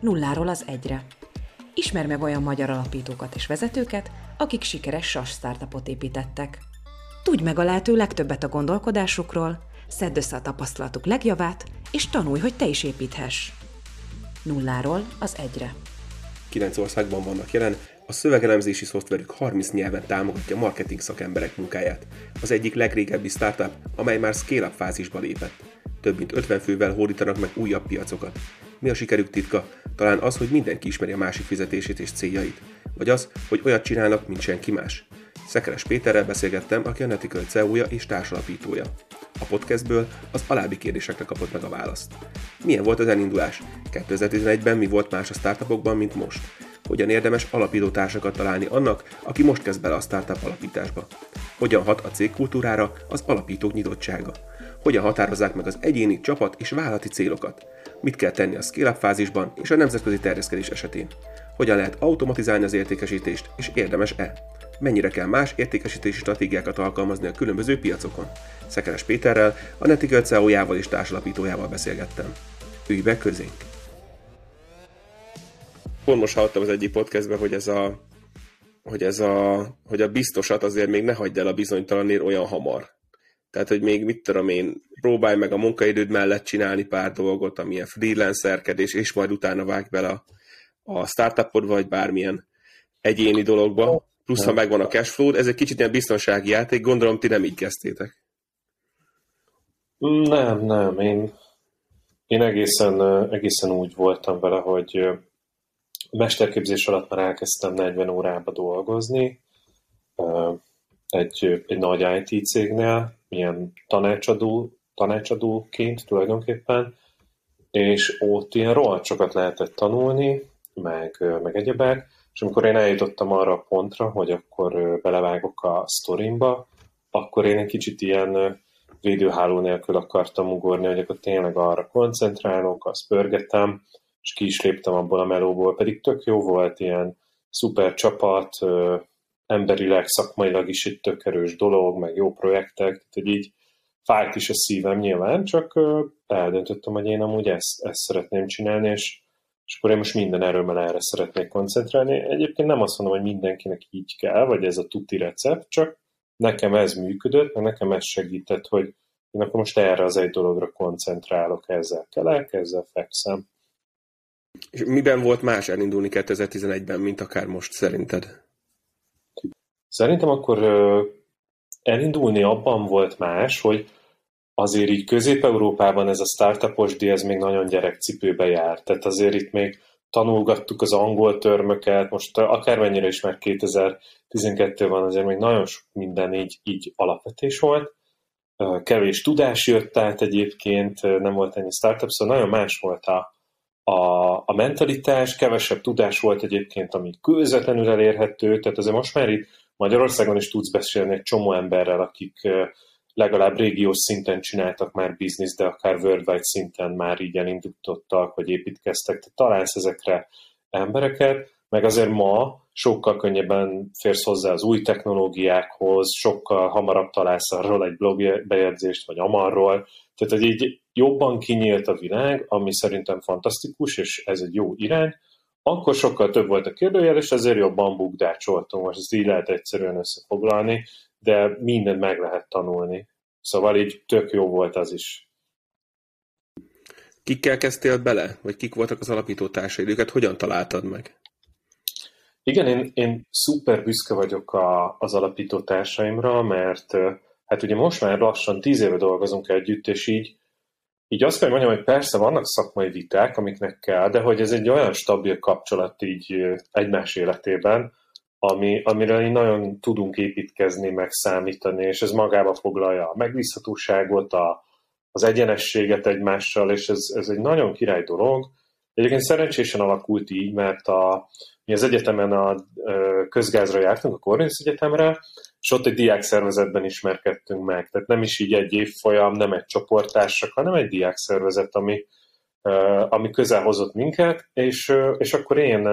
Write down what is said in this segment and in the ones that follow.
Nulláról az egyre. Ismer meg olyan magyar alapítókat és vezetőket, akik sikeres SAS startupot építettek. Tudj meg a lehető legtöbbet a gondolkodásukról, szedd össze a tapasztalatuk legjavát, és tanulj, hogy te is építhess. Nulláról az egyre. Kilenc országban vannak jelen, a szövegelemzési szoftverük 30 nyelven támogatja marketing szakemberek munkáját. Az egyik legrégebbi startup, amely már scale-up fázisba lépett. Több mint 50 fővel hódítanak meg újabb piacokat. Mi a sikerük titka? Talán az, hogy mindenki ismeri a másik fizetését és céljait. Vagy az, hogy olyat csinálnak, mint senki más. Szekeres Péterrel beszélgettem, aki a Netical CEO-ja és társalapítója. A podcastből az alábbi kérdésekre kapott meg a választ. Milyen volt az elindulás? 2011-ben mi volt más a startupokban, mint most? Hogyan érdemes alapító társakat találni annak, aki most kezd bele a startup alapításba? Hogyan hat a cégkultúrára az alapítók nyitottsága? Hogyan határozzák meg az egyéni, csapat és vállalati célokat? Mit kell tenni a scale fázisban és a nemzetközi terjeszkedés esetén? Hogyan lehet automatizálni az értékesítést, és érdemes-e? Mennyire kell más értékesítési stratégiákat alkalmazni a különböző piacokon? Szekeres Péterrel, a Netical CEO-jával és társalapítójával beszélgettem. Ülj be közénk! Pont most hallottam az egyik podcastben, hogy ez a hogy ez a, hogy a biztosat azért még ne hagyd el a bizonytalanért olyan hamar. Tehát, hogy még mit tudom én, próbálj meg a munkaidőd mellett csinálni pár dolgot, amilyen freelancerkedés, és majd utána vágj bele a, a startupod, vagy bármilyen egyéni dologba, plusz ha megvan a cashflow ez egy kicsit ilyen biztonsági játék, gondolom ti nem így kezdtétek. Nem, nem, én, én egészen, egészen úgy voltam vele, hogy mesterképzés alatt már elkezdtem 40 órába dolgozni, egy, egy nagy IT cégnél, milyen tanácsadó, tanácsadóként tulajdonképpen, és ott ilyen rohadt sokat lehetett tanulni, meg, meg egyebek, és amikor én eljutottam arra a pontra, hogy akkor belevágok a sztorimba, akkor én egy kicsit ilyen védőháló nélkül akartam ugorni, hogy akkor tényleg arra koncentrálok, azt pörgetem, és ki is léptem abból a melóból, pedig tök jó volt, ilyen szuper csapat, emberileg, szakmailag is egy tök erős dolog, meg jó projektek, tehát hogy így fájt is a szívem nyilván, csak eldöntöttem, hogy én amúgy ezt, ezt szeretném csinálni, és, és akkor én most minden erőmmel erre szeretnék koncentrálni. Egyébként nem azt mondom, hogy mindenkinek így kell, vagy ez a tuti recept, csak nekem ez működött, meg nekem ez segített, hogy én akkor most erre az egy dologra koncentrálok, ezzel kelek, ezzel fekszem. És miben volt más elindulni 2011-ben, mint akár most szerinted? Szerintem akkor elindulni abban volt más, hogy azért így Közép-Európában ez a startupos díj, ez még nagyon gyerekcipőbe jár. Tehát azért itt még tanulgattuk az angol törmöket, most akármennyire is már 2012 van, azért még nagyon sok minden így, így alapvetés volt. Kevés tudás jött át egyébként, nem volt ennyi startup, szóval nagyon más volt a, a, a mentalitás, kevesebb tudás volt egyébként, ami közvetlenül elérhető, tehát azért most már itt Magyarországon is tudsz beszélni egy csomó emberrel, akik legalább régiós szinten csináltak már bizniszt, de akár worldwide szinten már így elindítottak, vagy építkeztek. Tehát találsz ezekre embereket, meg azért ma sokkal könnyebben férsz hozzá az új technológiákhoz, sokkal hamarabb találsz arról egy blog bejegyzést, vagy amarról. Tehát, hogy így jobban kinyílt a világ, ami szerintem fantasztikus, és ez egy jó irány, akkor sokkal több volt a kérdőjel, és ezért jobban bukdácsoltunk, most ezt így lehet egyszerűen összefoglalni, de mindent meg lehet tanulni. Szóval így tök jó volt az is. Kikkel kezdtél bele? Vagy kik voltak az alapító társaid? Őket hogyan találtad meg? Igen, én, én szuper büszke vagyok a, az alapító társaimra, mert hát ugye most már lassan tíz éve dolgozunk együtt, és így így azt kell mondjam, hogy persze vannak szakmai viták, amiknek kell, de hogy ez egy olyan stabil kapcsolat így egymás életében, ami, amire nagyon tudunk építkezni, meg számítani, és ez magába foglalja a megbízhatóságot, a, az egyenességet egymással, és ez, ez egy nagyon király dolog. Egyébként szerencsésen alakult így, mert a, mi az egyetemen a közgázra jártunk, a Corvinus Egyetemre, és ott egy diák szervezetben ismerkedtünk meg. Tehát nem is így egy évfolyam, nem egy csoportársak, hanem egy diák szervezet, ami, ami közel hozott minket, és, és akkor én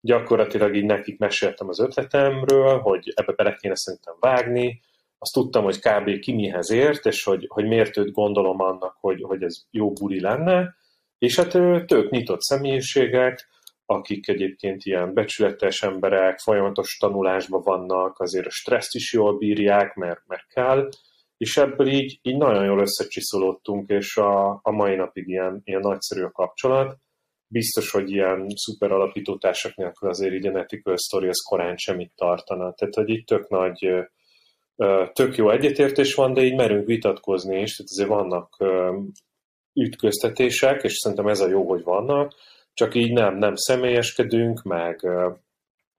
gyakorlatilag így nekik meséltem az ötletemről, hogy ebbe bele kéne szerintem vágni, azt tudtam, hogy kb. ki mihez ért, és hogy, hogy miért őt gondolom annak, hogy, hogy ez jó buli lenne, És hát tök nyitott személyiségek, akik egyébként ilyen becsületes emberek, folyamatos tanulásban vannak, azért a stresszt is jól bírják, mert, mert kell, és ebből így, így nagyon jól összecsiszolódtunk, és a, a mai napig ilyen, ilyen nagyszerű a kapcsolat. Biztos, hogy ilyen szuper alapítótársak nélkül azért így a Ethical Story az korán semmit tartana. Tehát, hogy így tök nagy, tök jó egyetértés van, de így merünk vitatkozni is, tehát azért vannak ütköztetések, és szerintem ez a jó, hogy vannak, csak így nem, nem személyeskedünk, meg,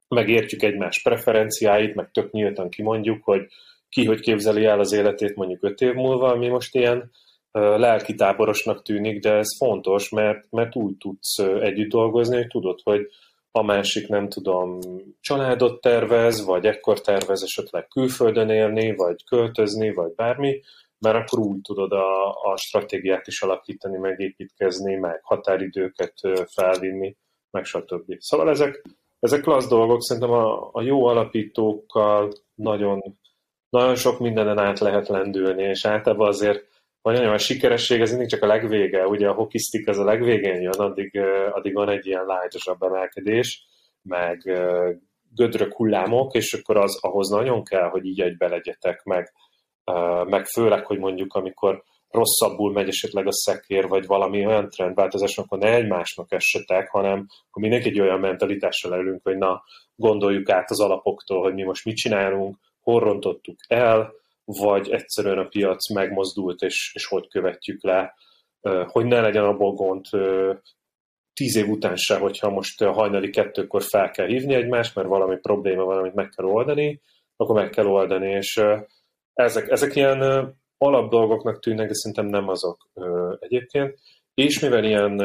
meg értjük egymás preferenciáit, meg tök nyíltan kimondjuk, hogy ki hogy képzeli el az életét mondjuk öt év múlva, ami most ilyen lelkitáborosnak tűnik, de ez fontos, mert, mert úgy tudsz együtt dolgozni, hogy tudod, hogy a másik nem tudom, családot tervez, vagy ekkor tervez esetleg külföldön élni, vagy költözni, vagy bármi, mert akkor úgy tudod a, a stratégiát is alakítani, megépítkezni, meg határidőket felvinni, meg stb. Szóval ezek, ezek klassz dolgok, szerintem a, a jó alapítókkal nagyon, nagyon sok mindenen át lehet lendülni, és általában azért vagy nagyon a sikeresség, ez mindig csak a legvége, ugye a hokisztik az a legvégén jön, addig, addig van egy ilyen lájtosabb emelkedés, meg gödrök hullámok, és akkor az ahhoz nagyon kell, hogy így egybe legyetek, meg, meg főleg, hogy mondjuk amikor rosszabbul megy esetleg a szekér, vagy valami olyan trendváltozás, akkor ne egymásnak essetek, hanem akkor mindenki egy olyan mentalitással elünk, hogy na, gondoljuk át az alapoktól, hogy mi most mit csinálunk, hol rontottuk el, vagy egyszerűen a piac megmozdult, és, és hogy követjük le, hogy ne legyen abból gond tíz év után se, hogyha most hajnali kettőkor fel kell hívni egymást, mert valami probléma van, amit meg kell oldani, akkor meg kell oldani, és ezek, ezek ilyen alapdolgoknak tűnnek, de szerintem nem azok egyébként. És mivel ilyen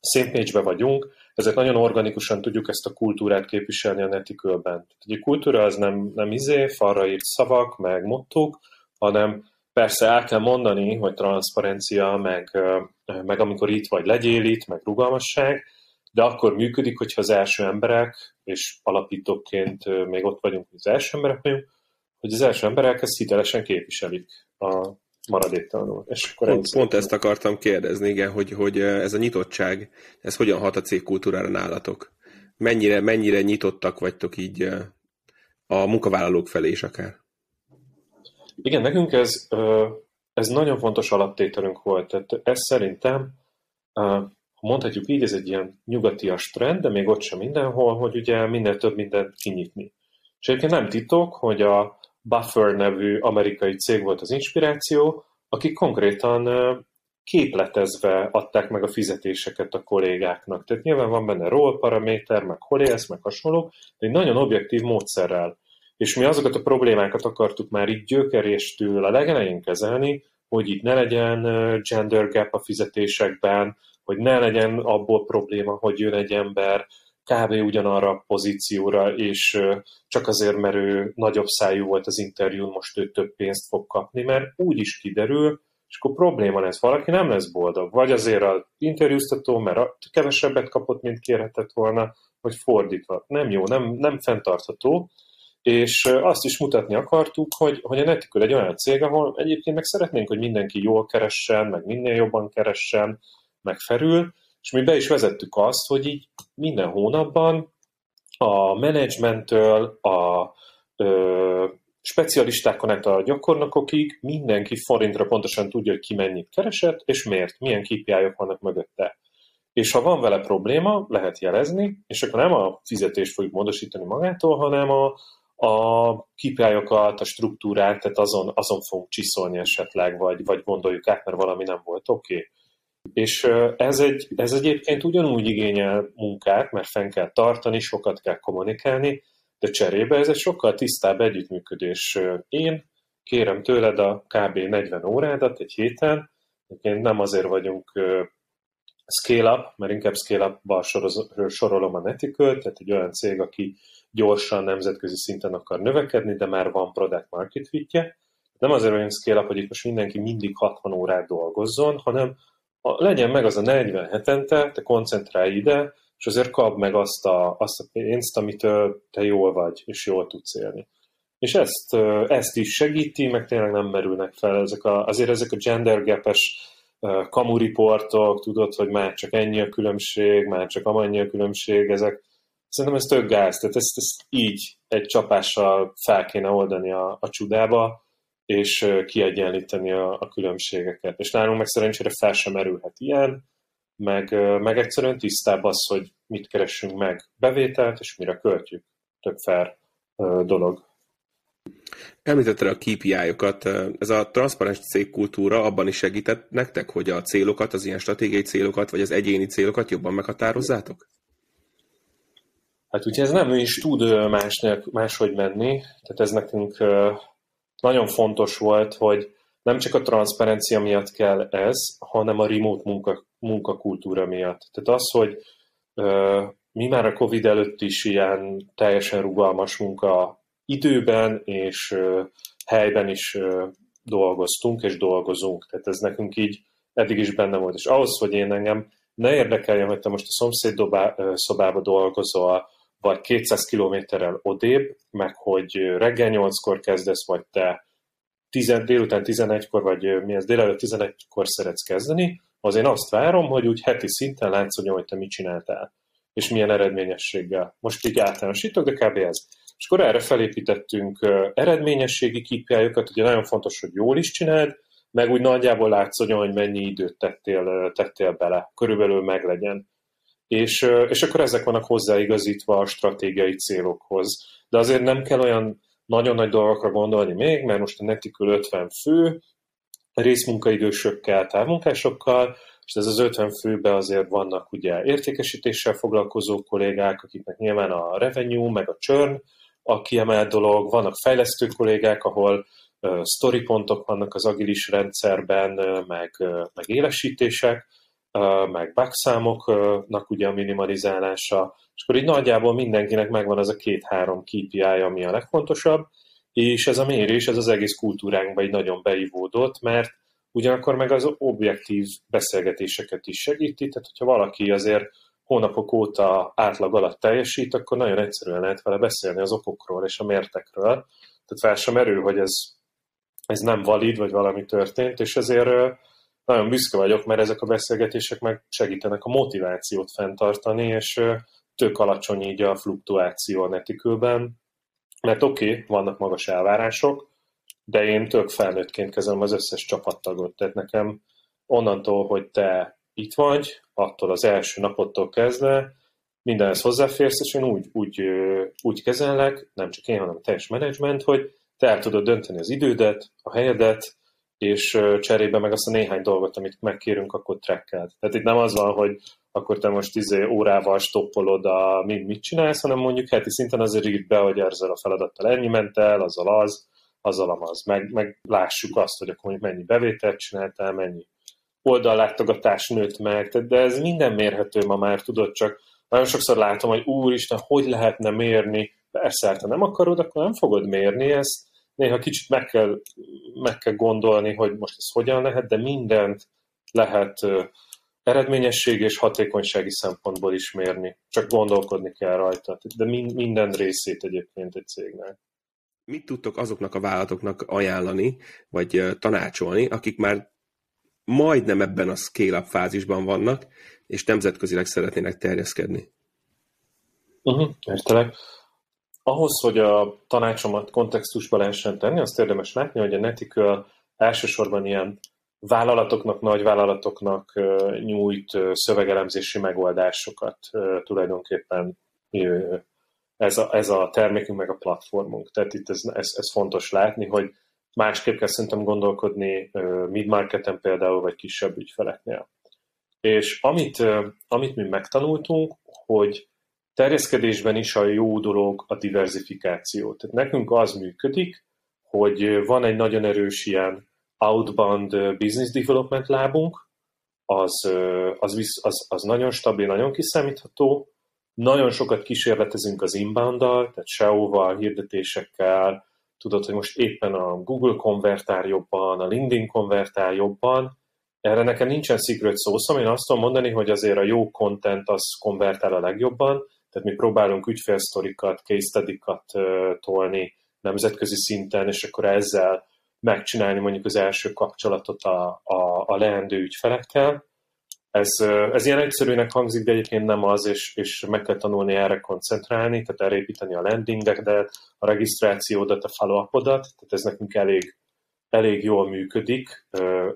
szintnécsbe vagyunk, ezért nagyon organikusan tudjuk ezt a kultúrát képviselni a netikölben. Tehát a kultúra az nem, nem izé, falra írt szavak, meg mottók, hanem persze el kell mondani, hogy transzparencia, meg, meg amikor itt vagy legyél itt, meg rugalmasság, de akkor működik, hogyha az első emberek, és alapítóként még ott vagyunk, hogy az első emberek vagyunk, hogy az első emberek ezt hitelesen képviselik a maradéktalanul. És akkor pont, pont ezt akartam kérdezni, igen, hogy, hogy ez a nyitottság, ez hogyan hat a cégkultúrára nálatok? Mennyire, mennyire nyitottak vagytok így a munkavállalók felé is akár? Igen, nekünk ez, ez nagyon fontos alaptételünk volt. Tehát ez szerintem, mondhatjuk így, ez egy ilyen nyugatias trend, de még ott sem mindenhol, hogy ugye minél több mindent kinyitni. És egyébként nem titok, hogy a Buffer nevű amerikai cég volt az inspiráció, akik konkrétan képletezve adták meg a fizetéseket a kollégáknak. Tehát nyilván van benne roll paraméter, meg hol élsz, meg hasonló, de egy nagyon objektív módszerrel. És mi azokat a problémákat akartuk már így gyökeréstől a legelején kezelni, hogy itt ne legyen gender gap a fizetésekben, hogy ne legyen abból probléma, hogy jön egy ember, kb. ugyanarra a pozícióra, és csak azért, mert ő nagyobb szájú volt az interjún, most ő több pénzt fog kapni, mert úgy is kiderül, és akkor probléma lesz, valaki nem lesz boldog. Vagy azért az interjúztató, mert kevesebbet kapott, mint kérhetett volna, vagy fordítva. Nem jó, nem, nem fenntartható. És azt is mutatni akartuk, hogy, hogy a Netikül egy olyan cég, ahol egyébként meg szeretnénk, hogy mindenki jól keressen, meg minél jobban keressen, meg felül, és mi be is vezettük azt, hogy így minden hónapban a menedzsmenttől, a ö, specialistákon át a gyakornokokig mindenki forintra pontosan tudja, hogy ki mennyit keresett, és miért, milyen kpi vannak mögötte. És ha van vele probléma, lehet jelezni, és akkor nem a fizetést fogjuk módosítani magától, hanem a, a kpi a struktúrát, tehát azon, azon fogunk csiszolni esetleg, vagy, vagy gondoljuk át, mert valami nem volt oké. Okay. És ez, egy, ez egyébként ugyanúgy igényel munkát, mert fenn kell tartani, sokat kell kommunikálni, de cserébe ez egy sokkal tisztább együttműködés. Én kérem tőled a kb. 40 órádat egy héten, egyébként nem azért vagyunk scale-up, mert inkább scale-up-ba sorolom a Netikölt, tehát egy olyan cég, aki gyorsan nemzetközi szinten akar növekedni, de már van product market fitje. Nem azért vagyunk scale-up, hogy itt most mindenki mindig 60 órát dolgozzon, hanem legyen meg az a 40 hetente, te koncentrálj ide, és azért kap meg azt a, azt a pénzt, amit te jól vagy, és jól tudsz élni. És ezt, ezt is segíti, meg tényleg nem merülnek fel ezek a, azért ezek a gender gap-es kamuriportok, tudod, hogy már csak ennyi a különbség, már csak amennyi a különbség, ezek szerintem ez tök gáz, tehát ezt, ezt így egy csapással fel kéne oldani a, a csudába, és kiegyenlíteni a, a különbségeket. És nálunk meg szerencsére fel sem merülhet ilyen, meg, meg egyszerűen tisztább az, hogy mit keressünk meg bevételt, és mire költjük. Tök fair dolog. Említette a KPI-okat. Ez a transzparens cégkultúra abban is segített nektek, hogy a célokat, az ilyen stratégiai célokat, vagy az egyéni célokat jobban meghatározzátok? Hát ugye ez nem is tud másnak, máshogy menni, tehát ez nekünk nagyon fontos volt, hogy nem csak a transzparencia miatt kell ez, hanem a remote munka, munkakultúra miatt. Tehát az, hogy mi már a Covid előtt is ilyen teljesen rugalmas munka időben és helyben is dolgoztunk és dolgozunk. Tehát ez nekünk így eddig is benne volt. És ahhoz, hogy én engem ne érdekeljem, hogy te most a szomszéd szobába dolgozol, vagy 200 kilométerrel odébb, meg hogy reggel 8-kor kezdesz, vagy te 10, délután 11-kor, vagy mi ez délelőtt 11-kor szeretsz kezdeni, az én azt várom, hogy úgy heti szinten látszódjon, hogy te mit csináltál, és milyen eredményességgel. Most így általánosítok, de kb. ez. És akkor erre felépítettünk eredményességi kipjájukat, ugye nagyon fontos, hogy jól is csináld, meg úgy nagyjából látszódjon, hogy mennyi időt tettél, tettél bele, körülbelül meglegyen. És, és akkor ezek vannak hozzáigazítva a stratégiai célokhoz. De azért nem kell olyan nagyon nagy dolgokra gondolni még, mert most a Netikül 50 fő, részmunkaidősökkel, távmunkásokkal, és ez az 50 főbe azért vannak ugye értékesítéssel foglalkozó kollégák, akiknek nyilván a revenue, meg a churn a kiemelt dolog, vannak fejlesztő kollégák, ahol uh, story pontok vannak az agilis rendszerben, meg, uh, meg élesítések, meg bugszámoknak ugye a minimalizálása, és akkor így nagyjából mindenkinek megvan az a két-három KPI, ami a legfontosabb, és ez a mérés, ez az egész kultúránkba így nagyon beivódott, mert ugyanakkor meg az objektív beszélgetéseket is segíti, tehát hogyha valaki azért hónapok óta átlag alatt teljesít, akkor nagyon egyszerűen lehet vele beszélni az okokról és a mértekről. Tehát fel sem merül, hogy ez, ez nem valid, vagy valami történt, és ezért nagyon büszke vagyok, mert ezek a beszélgetések meg segítenek a motivációt fenntartani, és tök alacsony így a fluktuáció a netikülben, mert oké, okay, vannak magas elvárások, de én tök felnőttként kezelem az összes csapattagot, tehát nekem onnantól, hogy te itt vagy, attól az első napottól kezdve mindenhez hozzáférsz, és én úgy, úgy, úgy kezelek, nem csak én, hanem a teljes menedzsment, hogy te el tudod dönteni az idődet, a helyedet, és cserébe meg azt a néhány dolgot, amit megkérünk, akkor trackeld. Tehát itt nem az van, hogy akkor te most izé órával stoppolod a mind mit csinálsz, hanem mondjuk heti szinten azért írd be, hogy ezzel a feladattal ennyi ment el, azzal az, azzal amaz. Meg, meg lássuk azt, hogy akkor mennyi bevételt csináltál, mennyi oldallátogatás nőtt meg, de ez minden mérhető ma már, tudod, csak nagyon sokszor látom, hogy úristen, hogy lehetne mérni, persze, hát ha nem akarod, akkor nem fogod mérni ezt, néha kicsit meg kell, meg kell gondolni, hogy most ez hogyan lehet, de mindent lehet eredményesség és hatékonysági szempontból is mérni. Csak gondolkodni kell rajta. De minden részét egyébként egy cégnek. Mit tudtok azoknak a vállalatoknak ajánlani, vagy tanácsolni, akik már majdnem ebben a scale-up fázisban vannak, és nemzetközileg szeretnének terjeszkedni? Uh-huh, értelek. Ahhoz, hogy a tanácsomat kontextusba lehessen tenni, azt érdemes látni, hogy a Netical elsősorban ilyen vállalatoknak, nagy vállalatoknak nyújt szövegelemzési megoldásokat tulajdonképpen ez a, ez a termékünk meg a platformunk. Tehát itt ez, ez, ez fontos látni, hogy másképp kell szerintem gondolkodni mid-marketen például, vagy kisebb ügyfeleknél. És amit, amit mi megtanultunk, hogy terjeszkedésben is a jó dolog a diversifikáció. Tehát nekünk az működik, hogy van egy nagyon erős ilyen outbound business development lábunk, az, az, az, az nagyon stabil, nagyon kiszámítható, nagyon sokat kísérletezünk az inbound-dal, tehát SEO-val, hirdetésekkel, tudod, hogy most éppen a Google konvertál jobban, a LinkedIn konvertál jobban, erre nekem nincsen secret sauce én azt tudom mondani, hogy azért a jó content az konvertál a legjobban, tehát mi próbálunk ügyfélsztorikat, case study tolni nemzetközi szinten, és akkor ezzel megcsinálni mondjuk az első kapcsolatot a, a, a leendő ügyfelekkel. Ez, ez ilyen egyszerűnek hangzik, de egyébként nem az, és, és meg kell tanulni erre koncentrálni, tehát erre építeni a landingedet, a regisztrációdat, a follow tehát ez nekünk elég, elég jól működik.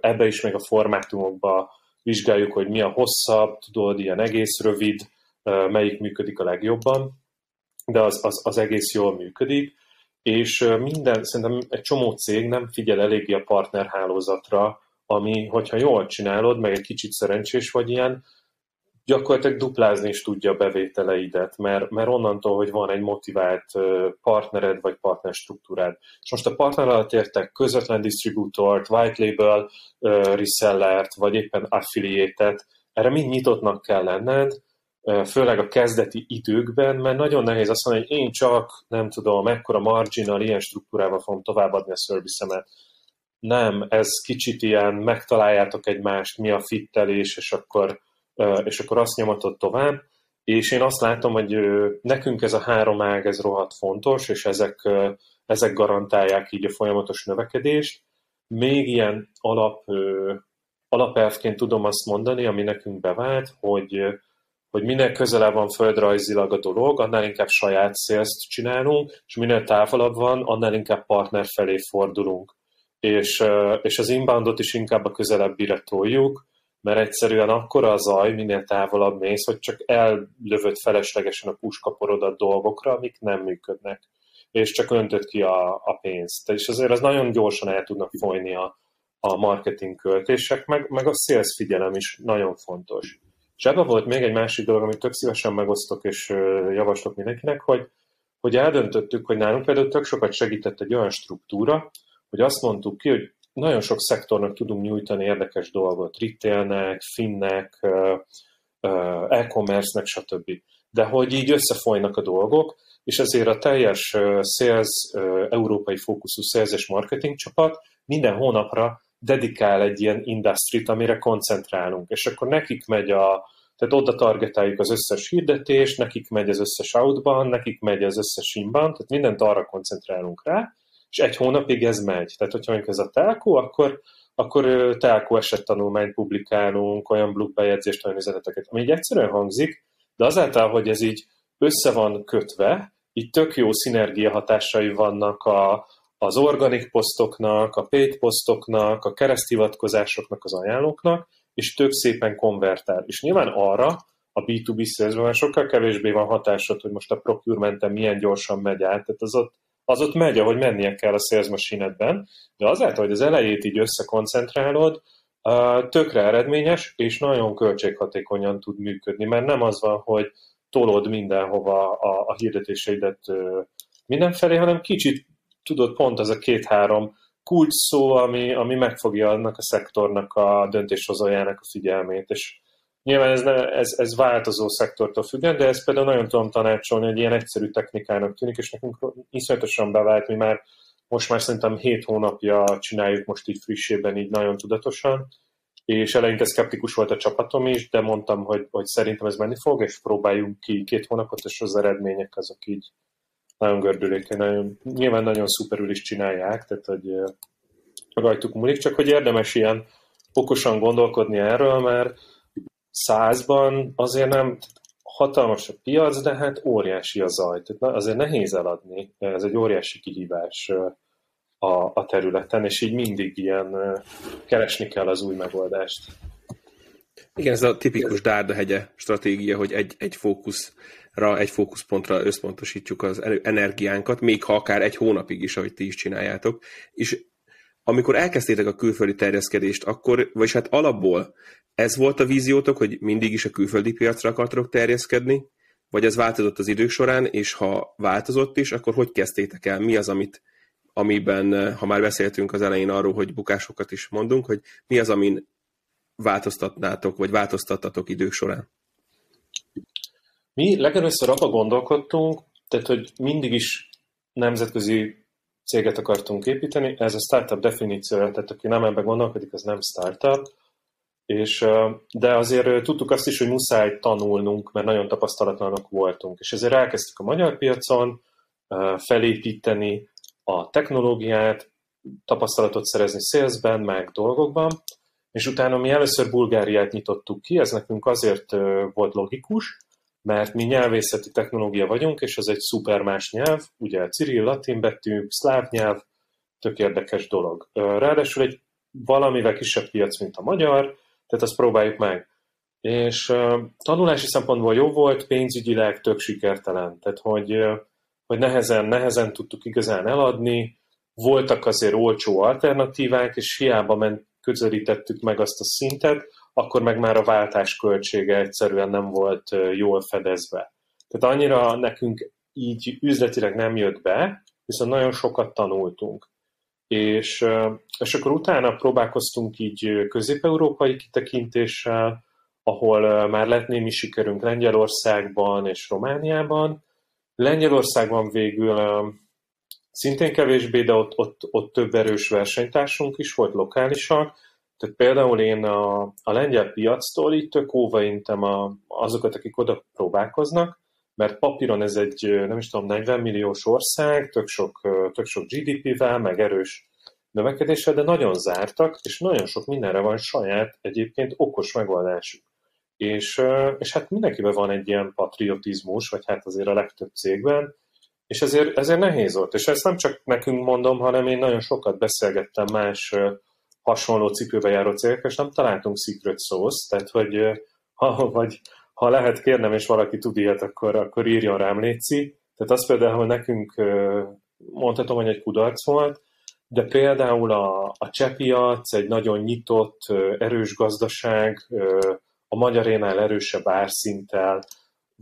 Ebbe is meg a formátumokba vizsgáljuk, hogy mi a hosszabb, tudod, ilyen egész rövid, melyik működik a legjobban, de az, az, az egész jól működik, és minden, szerintem egy csomó cég nem figyel eléggé a partnerhálózatra, ami, hogyha jól csinálod, meg egy kicsit szerencsés vagy ilyen, gyakorlatilag duplázni is tudja a bevételeidet, mert, mert onnantól, hogy van egy motivált partnered vagy partnerstruktúrád. És most a partner alatt értek közvetlen distribútort, white label resellert, vagy éppen affiliate-et, erre mind nyitottnak kell lenned, főleg a kezdeti időkben, mert nagyon nehéz azt mondani, hogy én csak, nem tudom, mekkora marginal, ilyen struktúrával fogom továbbadni a szervicemet. Nem, ez kicsit ilyen, megtaláljátok egymást, mi a fittelés, és akkor, és akkor azt nyomatod tovább. És én azt látom, hogy nekünk ez a három ág, ez rohadt fontos, és ezek, ezek garantálják így a folyamatos növekedést. Még ilyen alap, alapelvként tudom azt mondani, ami nekünk bevált, hogy hogy minél közelebb van földrajzilag a dolog, annál inkább saját szélzt csinálunk, és minél távolabb van, annál inkább partner felé fordulunk. És, és az inboundot is inkább a közelebbire toljuk, mert egyszerűen akkor a zaj, minél távolabb mész, hogy csak ellövött feleslegesen a puskaporodat dolgokra, amik nem működnek, és csak öntött ki a, a pénzt. És azért az nagyon gyorsan el tudnak folyni a, a marketing költések, meg, meg a sales figyelem is nagyon fontos. És ebben volt még egy másik dolog, amit tök szívesen megosztok és javaslok mindenkinek, hogy, hogy eldöntöttük, hogy nálunk például tök sokat segített egy olyan struktúra, hogy azt mondtuk ki, hogy nagyon sok szektornak tudunk nyújtani érdekes dolgot, retailnek, finnek, e-commerce-nek, stb. De hogy így összefolynak a dolgok, és ezért a teljes sales, európai fókuszú sales és marketing csapat minden hónapra dedikál egy ilyen industrit, amire koncentrálunk, és akkor nekik megy a, tehát oda targetáljuk az összes hirdetést, nekik megy az összes outban, nekik megy az összes inban, tehát mindent arra koncentrálunk rá, és egy hónapig ez megy. Tehát, hogyha mondjuk ez a telkó, akkor, akkor telkó esettanulmányt publikálunk, olyan blog bejegyzést, olyan üzeneteket, ami így egyszerűen hangzik, de azáltal, hogy ez így össze van kötve, így tök jó szinergia hatásai vannak a, az organik posztoknak, a paid posztoknak, a kereszthivatkozásoknak, az ajánlóknak, és tök szépen konvertál. És nyilván arra a B2B szélzben már sokkal kevésbé van hatásod, hogy most a procurement milyen gyorsan megy át, tehát az ott, az ott megy, ahogy mennie kell a sales de azáltal, hogy az elejét így összekoncentrálod, tökre eredményes, és nagyon költséghatékonyan tud működni, mert nem az van, hogy tolod mindenhova a, a hirdetéseidet mindenfelé, hanem kicsit tudod, pont ez a két-három kulcs szó, ami, ami megfogja annak a szektornak a döntéshozójának a figyelmét, és nyilván ez, ne, ez, ez változó szektortól függően, de ezt például nagyon tudom tanácsolni, hogy ilyen egyszerű technikának tűnik, és nekünk iszonyatosan bevált, mi már most már szerintem 7 hónapja csináljuk most így frissében, így nagyon tudatosan, és eleinte szkeptikus volt a csapatom is, de mondtam, hogy, hogy szerintem ez menni fog, és próbáljunk ki két hónapot, és az eredmények azok így nagyon gördülékeny, nagyon, nyilván nagyon szuperül is csinálják, tehát hogy rajtuk múlik, csak hogy érdemes ilyen okosan gondolkodni erről, mert százban azért nem hatalmas a piac, de hát óriási a zaj. Tehát azért nehéz eladni, ez egy óriási kihívás a, a területen, és így mindig ilyen keresni kell az új megoldást. Igen, ez a tipikus dárdahegye stratégia, hogy egy, egy fókusz egy fókuszpontra összpontosítjuk az energiánkat, még ha akár egy hónapig is, ahogy ti is csináljátok, és amikor elkezdtétek a külföldi terjeszkedést, akkor, vagyis hát alapból ez volt a víziótok, hogy mindig is a külföldi piacra akartok terjeszkedni, vagy ez változott az idők során, és ha változott is, akkor hogy kezdtétek el? Mi az, amit, amiben, ha már beszéltünk az elején arról, hogy bukásokat is mondunk, hogy mi az, amin változtatnátok, vagy változtattatok idők során? Mi legelőször abba gondolkodtunk, tehát, hogy mindig is nemzetközi céget akartunk építeni, ez a startup definíciója, tehát aki nem ebben gondolkodik, az nem startup, és, de azért tudtuk azt is, hogy muszáj tanulnunk, mert nagyon tapasztalatlanok voltunk, és ezért elkezdtük a magyar piacon felépíteni a technológiát, tapasztalatot szerezni salesben, meg dolgokban, és utána mi először Bulgáriát nyitottuk ki, ez nekünk azért volt logikus, mert mi nyelvészeti technológia vagyunk, és ez egy szuper más nyelv, ugye cirill, latin betű, szláv nyelv, tök érdekes dolog. Ráadásul egy valamivel kisebb piac, mint a magyar, tehát azt próbáljuk meg. És tanulási szempontból jó volt, pénzügyileg tök sikertelen. Tehát, hogy, hogy nehezen, nehezen tudtuk igazán eladni, voltak azért olcsó alternatívák, és hiába ment, közelítettük meg azt a szintet, akkor meg már a váltás költsége egyszerűen nem volt jól fedezve. Tehát annyira nekünk így üzletileg nem jött be, viszont nagyon sokat tanultunk. És, és akkor utána próbálkoztunk így közép-európai kitekintéssel, ahol már lett némi sikerünk Lengyelországban és Romániában. Lengyelországban végül szintén kevésbé, de ott, ott, ott több erős versenytársunk is volt lokálisan. Tehát például én a, a lengyel piactól így tök óvaintem a, azokat, akik oda próbálkoznak, mert papíron ez egy, nem is tudom, 40 milliós ország, tök sok, tök sok GDP-vel, meg erős növekedéssel, de nagyon zártak, és nagyon sok mindenre van saját egyébként okos megoldásuk. És, és hát mindenkiben van egy ilyen patriotizmus, vagy hát azért a legtöbb cégben, és ezért, ezért nehéz volt. És ezt nem csak nekünk mondom, hanem én nagyon sokat beszélgettem más hasonló cipőbe járó cégekkel, és nem találtunk secret sauce, tehát hogy ha, vagy ha lehet kérnem, és valaki tud ilyet, akkor, akkor írjon rám létszi. Tehát az például nekünk mondhatom, hogy egy kudarc volt, de például a, a csepiac egy nagyon nyitott, erős gazdaság, a magyarénál erősebb árszinttel,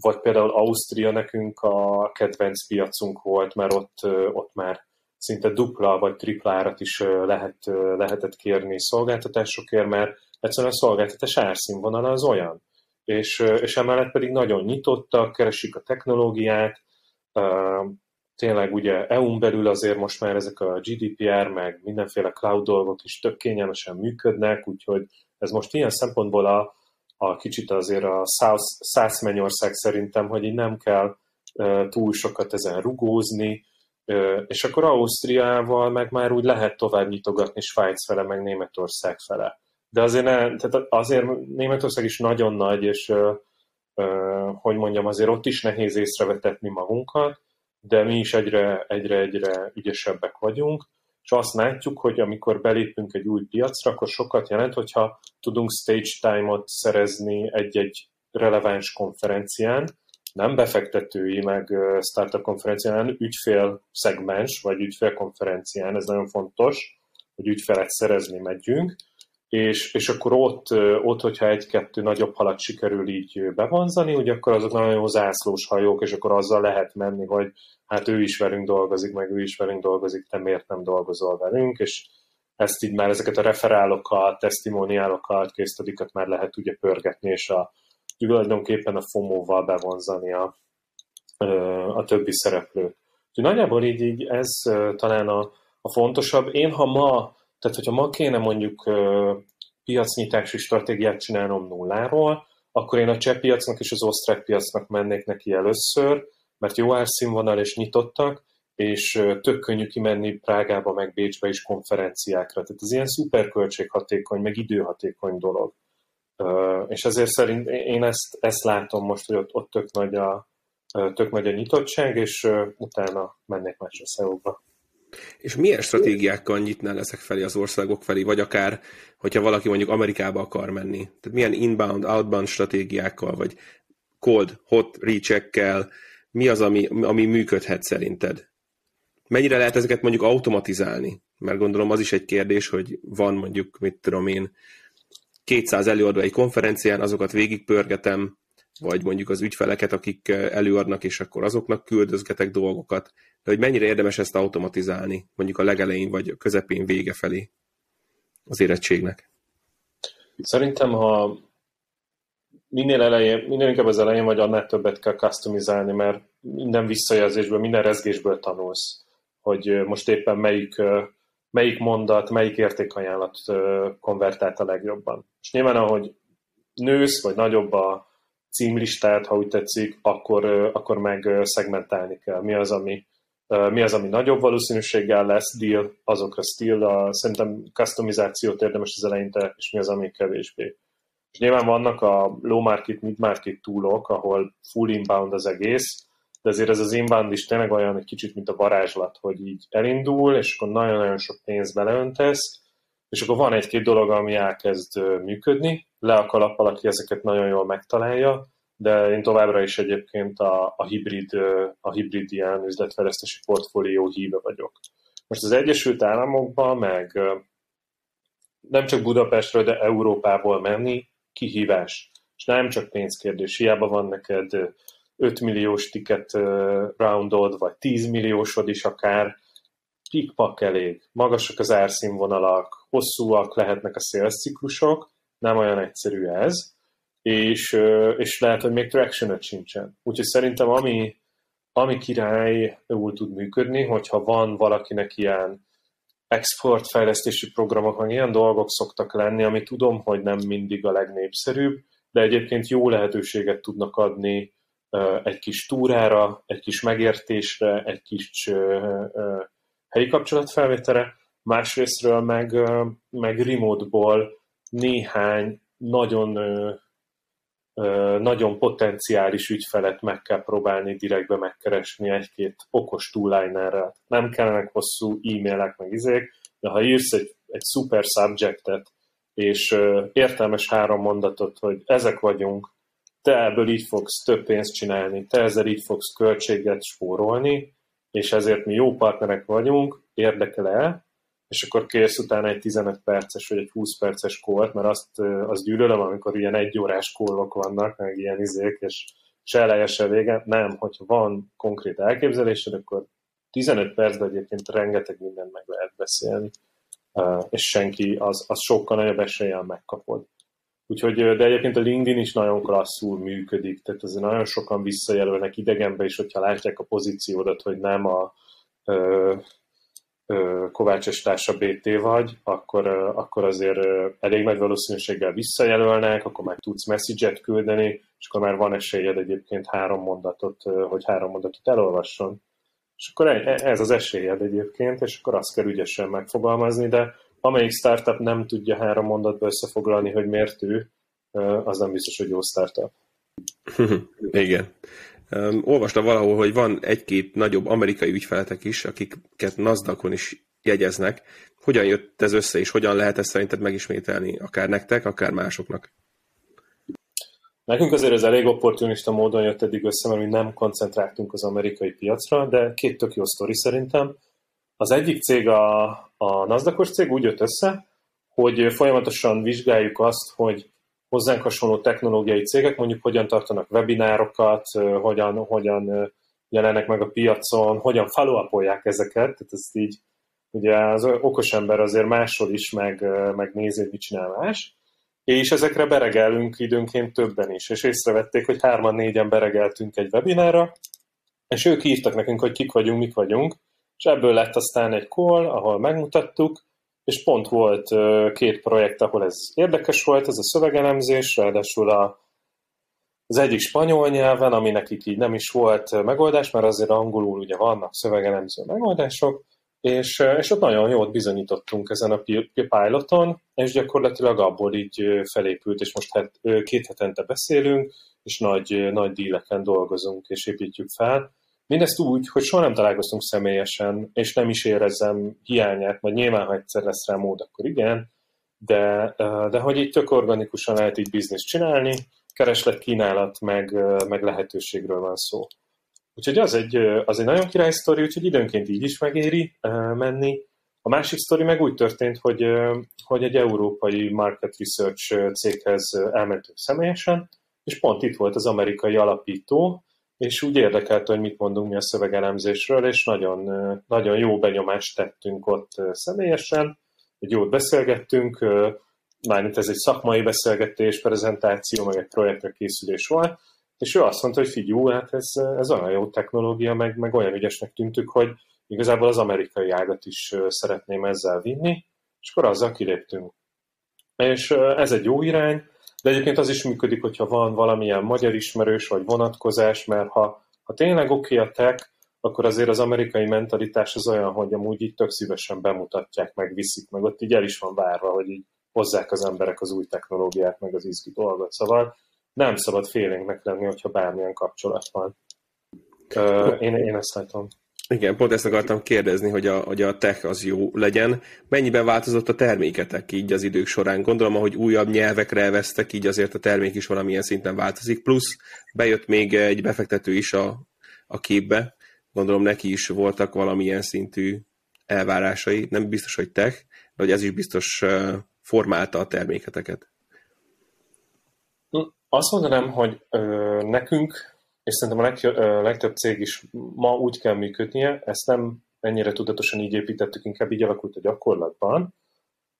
vagy például Ausztria nekünk a kedvenc piacunk volt, mert ott, ott már szinte dupla vagy tripla árat is lehet, lehetett kérni szolgáltatásokért, mert egyszerűen a szolgáltatás árszínvonala az olyan. És, és emellett pedig nagyon nyitottak, keresik a technológiát, tényleg ugye EU-n belül azért most már ezek a GDPR, meg mindenféle cloud dolgok is tök kényelmesen működnek, úgyhogy ez most ilyen szempontból a, a kicsit azért a South Mennyország szerintem, hogy így nem kell túl sokat ezen rugózni, és akkor Ausztriával meg már úgy lehet tovább nyitogatni Svájc fele, meg Németország fele. De azért, ne, tehát azért Németország is nagyon nagy, és hogy mondjam, azért ott is nehéz észrevetetni magunkat, de mi is egyre, egyre, egyre ügyesebbek vagyunk, és azt látjuk, hogy amikor belépünk egy új piacra, akkor sokat jelent, hogyha tudunk stage time-ot szerezni egy-egy releváns konferencián, nem befektetői, meg startup konferencián, ügyfél szegmens, vagy ügyfél konferencián, ez nagyon fontos, hogy ügyfelet szerezni megyünk, és, és akkor ott, ott, hogyha egy-kettő nagyobb halat sikerül így bevonzani, ugye akkor azok nagyon jó zászlós hajók, és akkor azzal lehet menni, hogy hát ő is velünk dolgozik, meg ő is velünk dolgozik, te miért nem dolgozol velünk, és ezt így már ezeket a referálokat, testimoniálokat, késztadikat már lehet ugye pörgetni, és a, tulajdonképpen a FOMO-val bevonzani a, a többi szereplőt. Úgyhogy nagyjából így, így ez talán a, a fontosabb. Én, ha ma, tehát hogyha ma kéne mondjuk piacnyitási stratégiát csinálnom nulláról, akkor én a cseh piacnak és az osztrák piacnak mennék neki először, mert jó árszínvonal és nyitottak, és tök könnyű kimenni Prágába, meg Bécsbe is konferenciákra. Tehát ez ilyen szuper költséghatékony, meg időhatékony dolog. És ezért szerint én ezt, ezt látom most, hogy ott, ott tök, nagy a, tök nagy a nyitottság, és utána mennek más országokba. És milyen stratégiákkal nyitnál ezek felé az országok felé, vagy akár, hogyha valaki mondjuk Amerikába akar menni? Tehát milyen inbound, outbound stratégiákkal, vagy cold, hot reach mi az, ami, ami működhet szerinted? Mennyire lehet ezeket mondjuk automatizálni? Mert gondolom az is egy kérdés, hogy van mondjuk, mit tudom én, 200 előadó egy konferencián, azokat végigpörgetem, vagy mondjuk az ügyfeleket, akik előadnak, és akkor azoknak küldözgetek dolgokat, de hogy mennyire érdemes ezt automatizálni, mondjuk a legelején, vagy a közepén, vége felé az érettségnek? Szerintem, ha minél, elején, minél inkább az elején vagy, annál többet kell customizálni, mert minden visszajelzésből, minden rezgésből tanulsz, hogy most éppen melyik, melyik mondat, melyik értékajánlat konvertált a legjobban. És nyilván, ahogy nősz, vagy nagyobb a címlistát, ha úgy tetszik, akkor, akkor meg szegmentálni kell. Mi az, ami, mi az, ami nagyobb valószínűséggel lesz deal, azokra still, a, szerintem customizációt érdemes az eleinte, és mi az, ami kevésbé. És nyilván vannak a low market, mid market túlok, ahol full inbound az egész, de azért ez az inbound is tényleg olyan egy kicsit, mint a varázslat, hogy így elindul, és akkor nagyon-nagyon sok pénzt beleöntesz, és akkor van egy-két dolog, ami elkezd működni, le a kalappal, aki ezeket nagyon jól megtalálja, de én továbbra is egyébként a, a, hibrid, a hibrid ilyen üzletfejlesztési portfólió híve vagyok. Most az Egyesült Államokban, meg nem csak Budapestről, de Európából menni kihívás. És nem csak pénzkérdés. Hiába van neked 5 milliós ticket roundod, vagy 10 milliósod is akár, pikpak elég, magasak az árszínvonalak, hosszúak lehetnek a szélsziklusok, nem olyan egyszerű ez, és, és lehet, hogy még traction sincsen. Úgyhogy szerintem ami, ami királyul tud működni, hogyha van valakinek ilyen exportfejlesztési programok, meg ilyen dolgok szoktak lenni, ami tudom, hogy nem mindig a legnépszerűbb, de egyébként jó lehetőséget tudnak adni egy kis túrára, egy kis megértésre, egy kis helyi kapcsolatfelvételre, másrésztről meg, meg remote-ból néhány nagyon nagyon potenciális ügyfelet meg kell próbálni direktbe megkeresni egy-két okos toollinerrel. Nem kellenek hosszú e-mailek meg izék, de ha írsz egy, egy super subjectet, és értelmes három mondatot, hogy ezek vagyunk, te ebből így fogsz több pénzt csinálni, te ezzel így fogsz költséget spórolni, és ezért mi jó partnerek vagyunk, érdekel-e, és akkor kész utána egy 15 perces vagy egy 20 perces kólt, mert azt, azt gyűlölöm, amikor ilyen egy órás kólok vannak, meg ilyen izék, és se eleje, se vége. Nem, hogyha van konkrét elképzelésed, akkor 15 percben egyébként rengeteg mindent meg lehet beszélni, és senki, az, az sokkal nagyobb eséllyel megkapod. Úgyhogy, de egyébként a LinkedIn is nagyon klasszul működik, tehát azért nagyon sokan visszajelölnek idegenbe is, hogyha látják a pozíciódat, hogy nem a Kovács és társa BT vagy, akkor, akkor azért elég nagy valószínűséggel visszajelölnek, akkor már tudsz message küldeni, és akkor már van esélyed egyébként három mondatot, hogy három mondatot elolvasson. És akkor e, e, ez az esélyed egyébként, és akkor azt kell ügyesen megfogalmazni, de amelyik startup nem tudja három mondatba összefoglalni, hogy miért ő, az nem biztos, hogy jó startup. Igen. Um, olvastam valahol, hogy van egy-két nagyobb amerikai ügyfeletek is, akiket nasdaq is jegyeznek. Hogyan jött ez össze, és hogyan lehet ezt szerinted megismételni, akár nektek, akár másoknak? Nekünk azért ez elég opportunista módon jött eddig össze, mert mi nem koncentráltunk az amerikai piacra, de két tök jó sztori szerintem. Az egyik cég, a, a nasdaq cég úgy jött össze, hogy folyamatosan vizsgáljuk azt, hogy hozzánk hasonló technológiai cégek mondjuk hogyan tartanak webinárokat, hogyan, hogyan jelennek meg a piacon, hogyan follow ezeket, tehát ez így ugye az okos ember azért máshol is meg, meg nézi, hogy mit csinál más, és ezekre beregelünk időnként többen is, és észrevették, hogy hárman-négyen beregeltünk egy webinára, és ők írtak nekünk, hogy kik vagyunk, mik vagyunk, és ebből lett aztán egy call, ahol megmutattuk, és pont volt két projekt, ahol ez érdekes volt, ez a szövegelemzés, ráadásul a, az egyik spanyol nyelven, ami nekik így nem is volt megoldás, mert azért angolul ugye vannak szövegelemző megoldások, és, és ott nagyon jót bizonyítottunk ezen a piloton, és gyakorlatilag abból így felépült, és most hát két hetente beszélünk, és nagy, nagy díleken dolgozunk, és építjük fel. Mindezt úgy, hogy soha nem találkoztunk személyesen, és nem is érezzem hiányát, vagy nyilván, ha egyszer lesz rá mód, akkor igen, de, de hogy így tök organikusan lehet így bizniszt csinálni, kereslet, kínálat, meg, meg lehetőségről van szó. Úgyhogy az egy, az egy nagyon király sztori, úgyhogy időnként így is megéri menni. A másik sztori meg úgy történt, hogy, hogy egy európai market research céghez elmentünk személyesen, és pont itt volt az amerikai alapító, és úgy érdekelte, hogy mit mondunk mi a szövegelemzésről, és nagyon, nagyon jó benyomást tettünk ott személyesen, egy jót beszélgettünk, mármint ez egy szakmai beszélgetés, prezentáció, meg egy projektre készülés volt, és ő azt mondta, hogy figyú, hát ez, ez olyan jó technológia, meg, meg olyan ügyesnek tűntük, hogy igazából az amerikai ágat is szeretném ezzel vinni, és akkor azzal kiléptünk. És ez egy jó irány, de egyébként az is működik, hogyha van valamilyen magyar ismerős vagy vonatkozás, mert ha, ha tényleg oké a tech, akkor azért az amerikai mentalitás az olyan, hogy amúgy így tök szívesen bemutatják, meg viszik, meg ott így el is van várva, hogy így hozzák az emberek az új technológiát, meg az izgi dolgot. Szóval nem szabad félénknek lenni, hogyha bármilyen kapcsolat van. Én, én ezt látom. Igen, pont ezt akartam kérdezni, hogy a, hogy a tech az jó legyen. Mennyiben változott a terméketek így az idők során? Gondolom, hogy újabb nyelvekre elvesztek, így azért a termék is valamilyen szinten változik. Plusz bejött még egy befektető is a, a képbe. Gondolom neki is voltak valamilyen szintű elvárásai. Nem biztos, hogy tech, de hogy ez is biztos formálta a terméketeket. Azt mondanám, hogy ö, nekünk és szerintem a leg, legtöbb cég is ma úgy kell működnie, ezt nem ennyire tudatosan így építettük, inkább így alakult a gyakorlatban,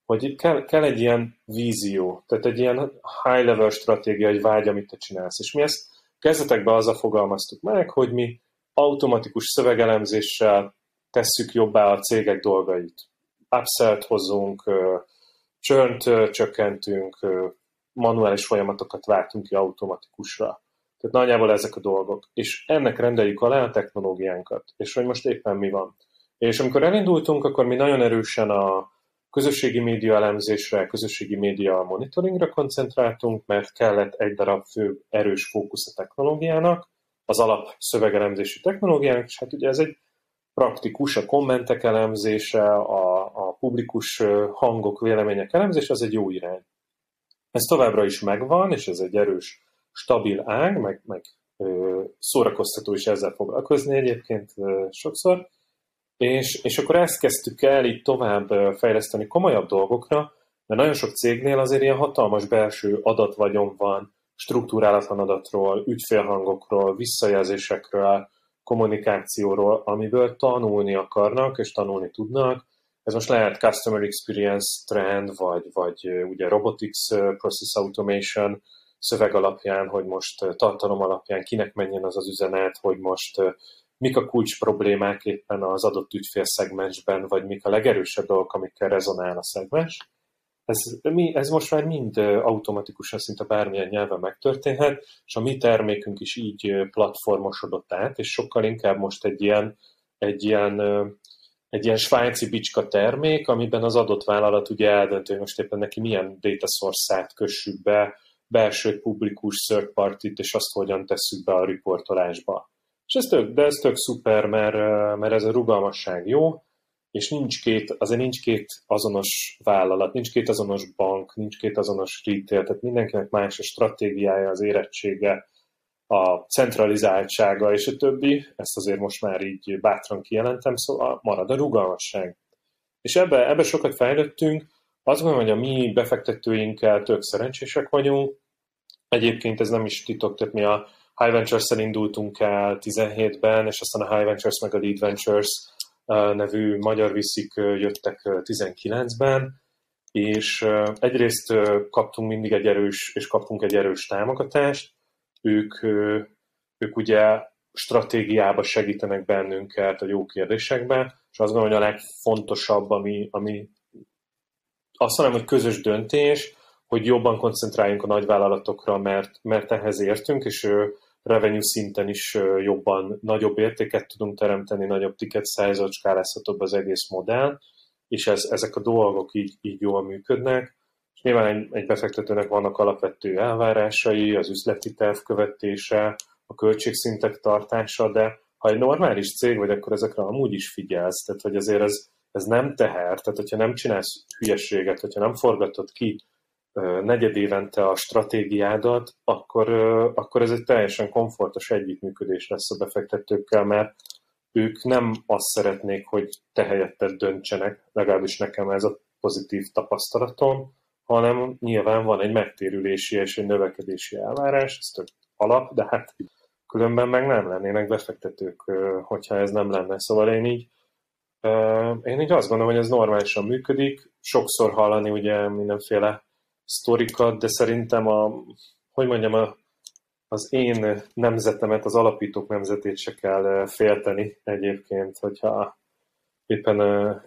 hogy kell, kell egy ilyen vízió, tehát egy ilyen high-level stratégia, egy vágy, amit te csinálsz. És mi ezt kezdetekben azzal fogalmaztuk meg, hogy mi automatikus szövegelemzéssel tesszük jobbá a cégek dolgait. Upsell-t hozunk, churn csökkentünk, manuális folyamatokat váltunk ki automatikusra. Tehát nagyjából ezek a dolgok. És ennek rendeljük alá a technológiánkat. És hogy most éppen mi van. És amikor elindultunk, akkor mi nagyon erősen a közösségi média elemzésre, közösségi média monitoringra koncentráltunk, mert kellett egy darab fő erős fókusz a technológiának, az alap szövegelemzési technológiának, és hát ugye ez egy praktikus, a kommentek elemzése, a, a publikus hangok, vélemények elemzése, az egy jó irány. Ez továbbra is megvan, és ez egy erős stabil ág, meg, meg szórakoztató is ezzel foglalkozni egyébként sokszor, és, és akkor ezt kezdtük el így tovább fejleszteni komolyabb dolgokra, mert nagyon sok cégnél azért ilyen hatalmas belső adatvagyon van, struktúrálatlan adatról, ügyfélhangokról, visszajelzésekről, kommunikációról, amiből tanulni akarnak és tanulni tudnak. Ez most lehet Customer Experience Trend, vagy, vagy ugye Robotics Process Automation, szöveg alapján, hogy most tartalom alapján kinek menjen az az üzenet, hogy most mik a kulcs problémák éppen az adott ügyfélszegmensben, vagy mik a legerősebb dolgok, amikkel rezonál a szegmens. Ez, mi, ez most már mind automatikusan szinte bármilyen nyelven megtörténhet, és a mi termékünk is így platformosodott át, és sokkal inkább most egy ilyen, egy ilyen, egy ilyen svájci bicska termék, amiben az adott vállalat ugye eldöntő, hogy most éppen neki milyen data source-át kössük be, belső publikus third party és azt hogyan tesszük be a riportolásba. És ez tök, de ez tök szuper, mert, mert ez a rugalmasság jó, és nincs két, azért nincs két azonos vállalat, nincs két azonos bank, nincs két azonos retail, tehát mindenkinek más a stratégiája, az érettsége, a centralizáltsága és a többi, ezt azért most már így bátran kijelentem, szóval marad a rugalmasság. És ebbe, ebbe sokat fejlődtünk, azt gondolom, hogy a mi befektetőinkkel tök szerencsések vagyunk. Egyébként ez nem is titok, tehát mi a High Ventures-szel indultunk el 17-ben, és aztán a High Ventures meg a Lead Ventures nevű magyar viszik jöttek 19-ben, és egyrészt kaptunk mindig egy erős, és kaptunk egy erős támogatást, ők, ők ugye stratégiába segítenek bennünket a jó kérdésekben, és azt gondolom, hogy a legfontosabb, ami, ami azt mondom, hogy közös döntés, hogy jobban koncentráljunk a nagyvállalatokra, mert, mert ehhez értünk, és revenue szinten is jobban, nagyobb értéket tudunk teremteni, nagyobb ticket size-ot, skálázhatóbb az egész modell, és ez, ezek a dolgok így, így jól működnek. És nyilván egy, egy befektetőnek vannak alapvető elvárásai, az üzleti terv követése, a költségszintek tartása, de ha egy normális cég vagy, akkor ezekre amúgy is figyelsz, tehát hogy azért ez, ez nem teher, tehát hogyha nem csinálsz hülyeséget, hogyha nem forgatod ki negyed évente a stratégiádat, akkor, akkor ez egy teljesen komfortos együttműködés lesz a befektetőkkel, mert ők nem azt szeretnék, hogy te helyetted döntsenek, legalábbis nekem ez a pozitív tapasztalatom, hanem nyilván van egy megtérülési és egy növekedési elvárás, ez tök alap, de hát különben meg nem lennének befektetők, hogyha ez nem lenne. Szóval én így én így azt gondolom, hogy ez normálisan működik. Sokszor hallani ugye mindenféle sztorikat, de szerintem a, hogy mondjam, a, az én nemzetemet, az alapítók nemzetét se kell félteni egyébként, hogyha éppen,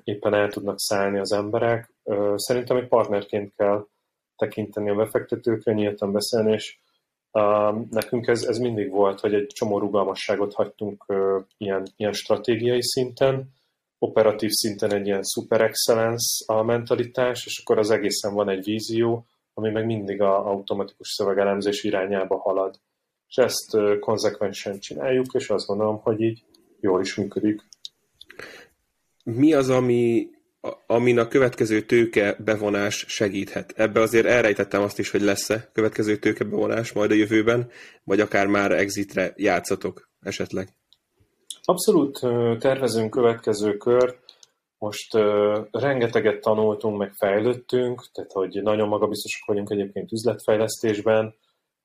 éppen el tudnak szállni az emberek. Szerintem egy partnerként kell tekinteni a befektetőkre, nyíltan beszélni, és nekünk ez, ez mindig volt, hogy egy csomó rugalmasságot hagytunk ilyen, ilyen stratégiai szinten, operatív szinten egy ilyen super excellence a mentalitás, és akkor az egészen van egy vízió, ami meg mindig a automatikus szövegelemzés irányába halad. És ezt konzekvensen csináljuk, és azt gondolom, hogy így jól is működik. Mi az, ami, amin a következő tőke bevonás segíthet? Ebbe azért elrejtettem azt is, hogy lesz-e következő tőke bevonás majd a jövőben, vagy akár már exitre játszatok esetleg? Abszolút tervezünk következő kört. Most rengeteget tanultunk, meg fejlődtünk, tehát hogy nagyon magabiztosak vagyunk egyébként üzletfejlesztésben,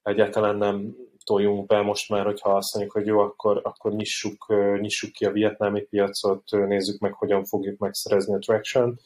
egyáltalán nem toljunk be most már, hogyha azt mondjuk, hogy jó, akkor, akkor nyissuk, nyissuk ki a vietnámi piacot, nézzük meg, hogyan fogjuk megszerezni a traction,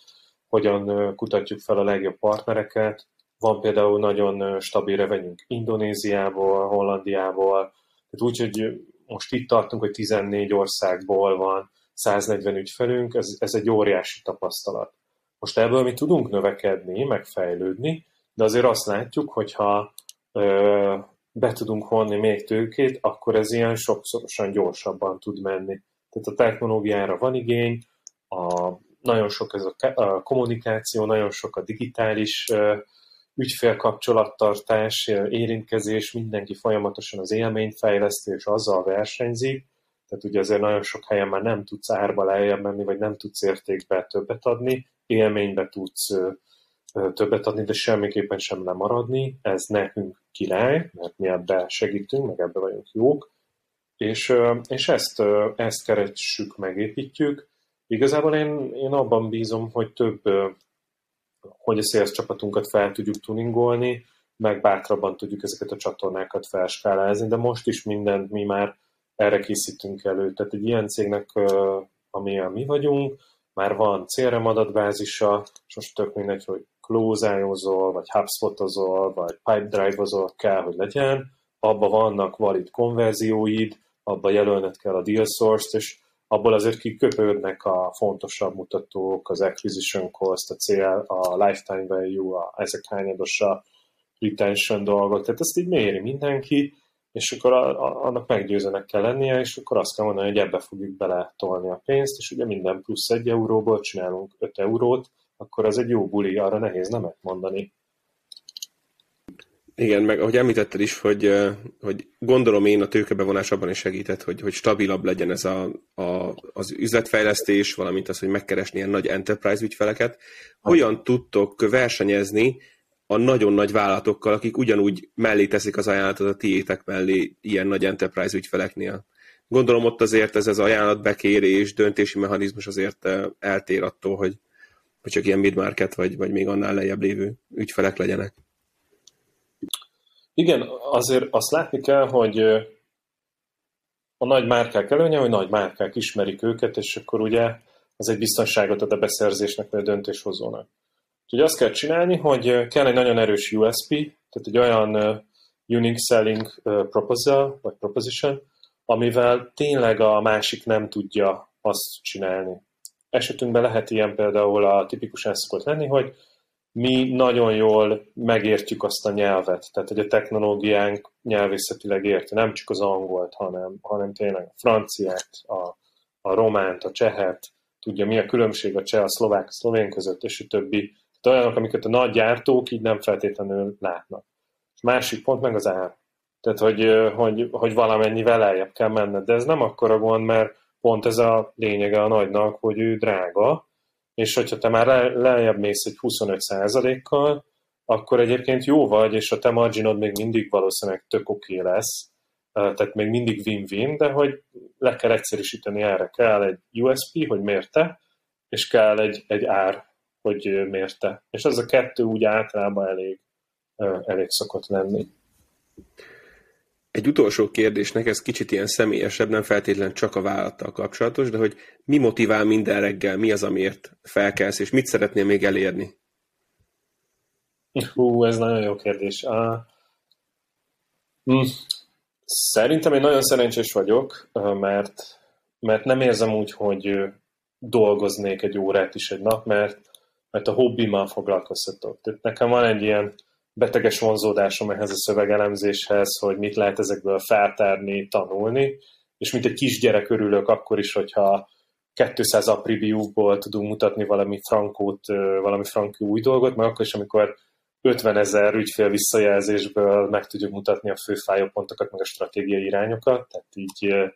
hogyan kutatjuk fel a legjobb partnereket. Van például nagyon stabil revenyünk Indonéziából, Hollandiából, tehát úgy, hogy most itt tartunk, hogy 14 országból van 140 ügyfelünk, ez, ez egy óriási tapasztalat. Most ebből mi tudunk növekedni, megfejlődni, de azért azt látjuk, hogyha ö, be tudunk vonni még tőkét, akkor ez ilyen sokszorosan gyorsabban tud menni. Tehát a technológiára van igény, a, nagyon sok ez a, a kommunikáció, nagyon sok a digitális ö, ügyfélkapcsolattartás, érintkezés, mindenki folyamatosan az élményfejlesztés és azzal versenyzik, tehát ugye azért nagyon sok helyen már nem tudsz árba lejjebb menni, vagy nem tudsz értékbe többet adni, élménybe tudsz többet adni, de semmiképpen sem lemaradni. Ez nekünk király, mert mi ebbe segítünk, meg ebbe vagyunk jók, és, és ezt, ezt keressük, megépítjük. Igazából én, én abban bízom, hogy több, hogy a sales csapatunkat fel tudjuk tuningolni, meg bátrabban tudjuk ezeket a csatornákat felskálázni, de most is mindent mi már erre készítünk elő. Tehát egy ilyen cégnek, amilyen mi vagyunk, már van CRM adatbázisa, és most tök mindegy, hogy close vagy HubSpot-ozol, vagy Pipedrive-ozol kell, hogy legyen, abba vannak valid konverzióid, abba jelölned kell a deal source-t, és abból azért kiköpődnek a fontosabb mutatók, az acquisition cost, a cél, a lifetime value, a, ezek hányados a retention dolgok, tehát ezt így méri mindenki, és akkor a, a, annak meggyőzőnek kell lennie, és akkor azt kell mondani, hogy ebbe fogjuk bele tolni a pénzt, és ugye minden plusz egy euróból csinálunk 5 eurót, akkor az egy jó buli, arra nehéz nemet mondani. Igen, meg ahogy említetted is, hogy, hogy gondolom én a tőkebevonás abban is segített, hogy, hogy stabilabb legyen ez a, a, az üzletfejlesztés, valamint az, hogy megkeresni ilyen nagy enterprise ügyfeleket. Hogyan tudtok versenyezni a nagyon nagy vállalatokkal, akik ugyanúgy mellé teszik az ajánlatot a tiétek mellé ilyen nagy enterprise ügyfeleknél? Gondolom ott azért ez az ajánlatbekérés, döntési mechanizmus azért eltér attól, hogy, hogy csak ilyen midmarket vagy, vagy még annál lejjebb lévő ügyfelek legyenek. Igen, azért azt látni kell, hogy a nagy márkák előnye, hogy nagy márkák ismerik őket, és akkor ugye ez egy biztonságot ad a beszerzésnek, vagy a döntéshozónak. Úgyhogy azt kell csinálni, hogy kell egy nagyon erős USP, tehát egy olyan unique selling proposal, vagy proposition, amivel tényleg a másik nem tudja azt csinálni. Esetünkben lehet ilyen például a tipikusan szokott lenni, hogy mi nagyon jól megértjük azt a nyelvet, tehát hogy a technológiánk nyelvészetileg érti, nem csak az angolt, hanem, hanem tényleg a franciát, a, a románt, a csehet, tudja mi a különbség a cseh, a szlovák, a szlovén között, és a többi. Tehát olyanok, amiket a nagy gyártók így nem feltétlenül látnak. És másik pont meg az ár. Tehát, hogy, hogy, hogy valamennyi lejjebb kell menned. De ez nem akkora gond, mert pont ez a lényege a nagynak, hogy ő drága, és hogyha te már lejjebb mész egy 25%-kal, akkor egyébként jó vagy, és a te marginod még mindig valószínűleg tök oké okay lesz, tehát még mindig win-win, de hogy le kell egyszerűsíteni erre. Kell egy USP, hogy mérte, és kell egy, egy ár, hogy mérte. És ez a kettő úgy általában elég, elég szokott lenni. Egy utolsó kérdésnek, ez kicsit ilyen személyesebb, nem feltétlenül csak a vállalattal kapcsolatos, de hogy mi motivál minden reggel, mi az, amiért felkelsz, és mit szeretnél még elérni? Hú, ez nagyon jó kérdés. Uh, mm, szerintem én nagyon szerencsés vagyok, mert, mert nem érzem úgy, hogy dolgoznék egy órát is egy nap, mert, mert a hobbimmal foglalkoztatok. Tehát nekem van egy ilyen beteges vonzódásom ehhez a szövegelemzéshez, hogy mit lehet ezekből feltárni, tanulni, és mint egy kisgyerek örülök akkor is, hogyha 200 apribiúkból tudunk mutatni valami frankót, valami frankú új dolgot, meg akkor is, amikor 50 ezer ügyfél visszajelzésből meg tudjuk mutatni a fő pontokat, meg a stratégiai irányokat, tehát így,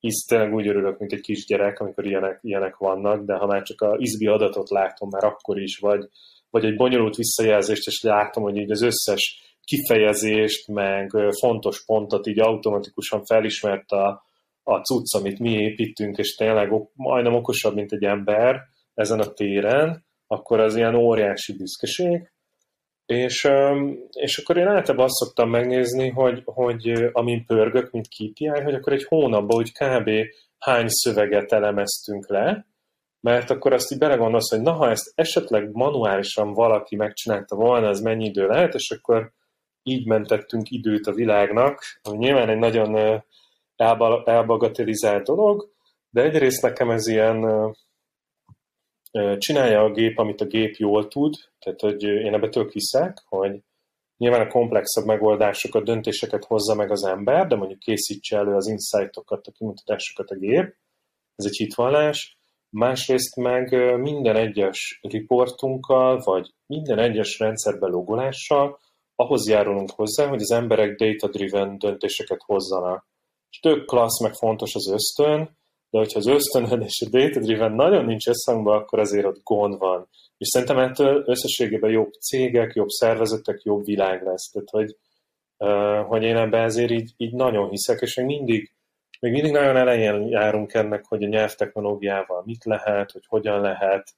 így tényleg úgy örülök, mint egy kisgyerek, amikor ilyenek, ilyenek vannak, de ha már csak a izbi adatot látom már akkor is, vagy, vagy egy bonyolult visszajelzést, és látom, hogy így az összes kifejezést, meg fontos pontot így automatikusan felismert a, a cucc, amit mi építünk, és tényleg majdnem okosabb, mint egy ember ezen a téren, akkor az ilyen óriási büszkeség. És, és akkor én általában azt szoktam megnézni, hogy, hogy amin pörgök, mint KPI, hogy akkor egy hónapban úgy kb. hány szöveget elemeztünk le, mert akkor azt így belegondolsz, hogy na, ha ezt esetleg manuálisan valaki megcsinálta volna, az mennyi idő lehet, és akkor így mentettünk időt a világnak, ami nyilván egy nagyon elbagatelizált dolog, de egyrészt nekem ez ilyen csinálja a gép, amit a gép jól tud, tehát hogy én ebbe tök hiszek, hogy nyilván a komplexebb megoldásokat, döntéseket hozza meg az ember, de mondjuk készítse elő az insightokat, a kimutatásokat a gép, ez egy hitvallás, másrészt meg minden egyes riportunkkal, vagy minden egyes rendszerbe logolással ahhoz járulunk hozzá, hogy az emberek data-driven döntéseket hozzanak. És tök klassz, meg fontos az ösztön, de hogyha az ösztönöd és a data-driven nagyon nincs összhangban, akkor azért ott gond van. És szerintem ettől összességében jobb cégek, jobb szervezetek, jobb világ lesz. Tehát, hogy, hogy én ebben ezért így, így nagyon hiszek, és még mindig, még mindig nagyon elején járunk ennek, hogy a nyelvtechnológiával mit lehet, hogy hogyan lehet,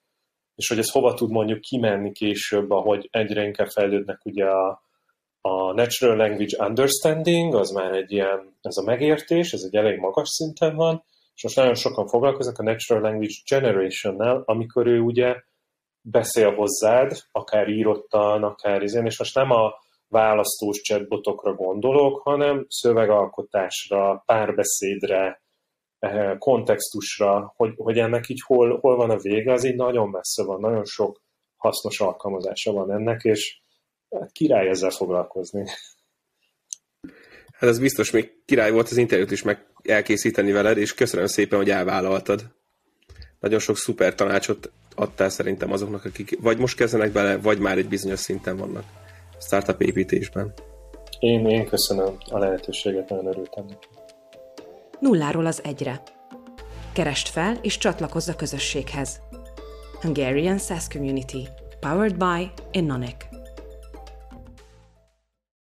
és hogy ez hova tud mondjuk kimenni később, ahogy egyre inkább fejlődnek ugye a, a Natural Language Understanding, az már egy ilyen, ez a megértés, ez egy elég magas szinten van, és most nagyon sokan foglalkoznak a Natural Language Generation-nel, amikor ő ugye beszél hozzád, akár írottan, akár izén, és most nem a választós chatbotokra gondolok, hanem szövegalkotásra, párbeszédre, eh, kontextusra, hogy, hogy ennek így hol, hol van a vége, az így nagyon messze van, nagyon sok hasznos alkalmazása van ennek, és hát király ezzel foglalkozni. Hát ez biztos még király volt az interjút is meg elkészíteni veled, és köszönöm szépen, hogy elvállaltad. Nagyon sok szuper tanácsot adtál szerintem azoknak, akik vagy most kezdenek bele, vagy már egy bizonyos szinten vannak startup építésben. Én, én köszönöm a lehetőséget, nagyon örültem neki. Nulláról az egyre. Kerest fel és csatlakozz a közösséghez. Hungarian SaaS Community. Powered by Innonic.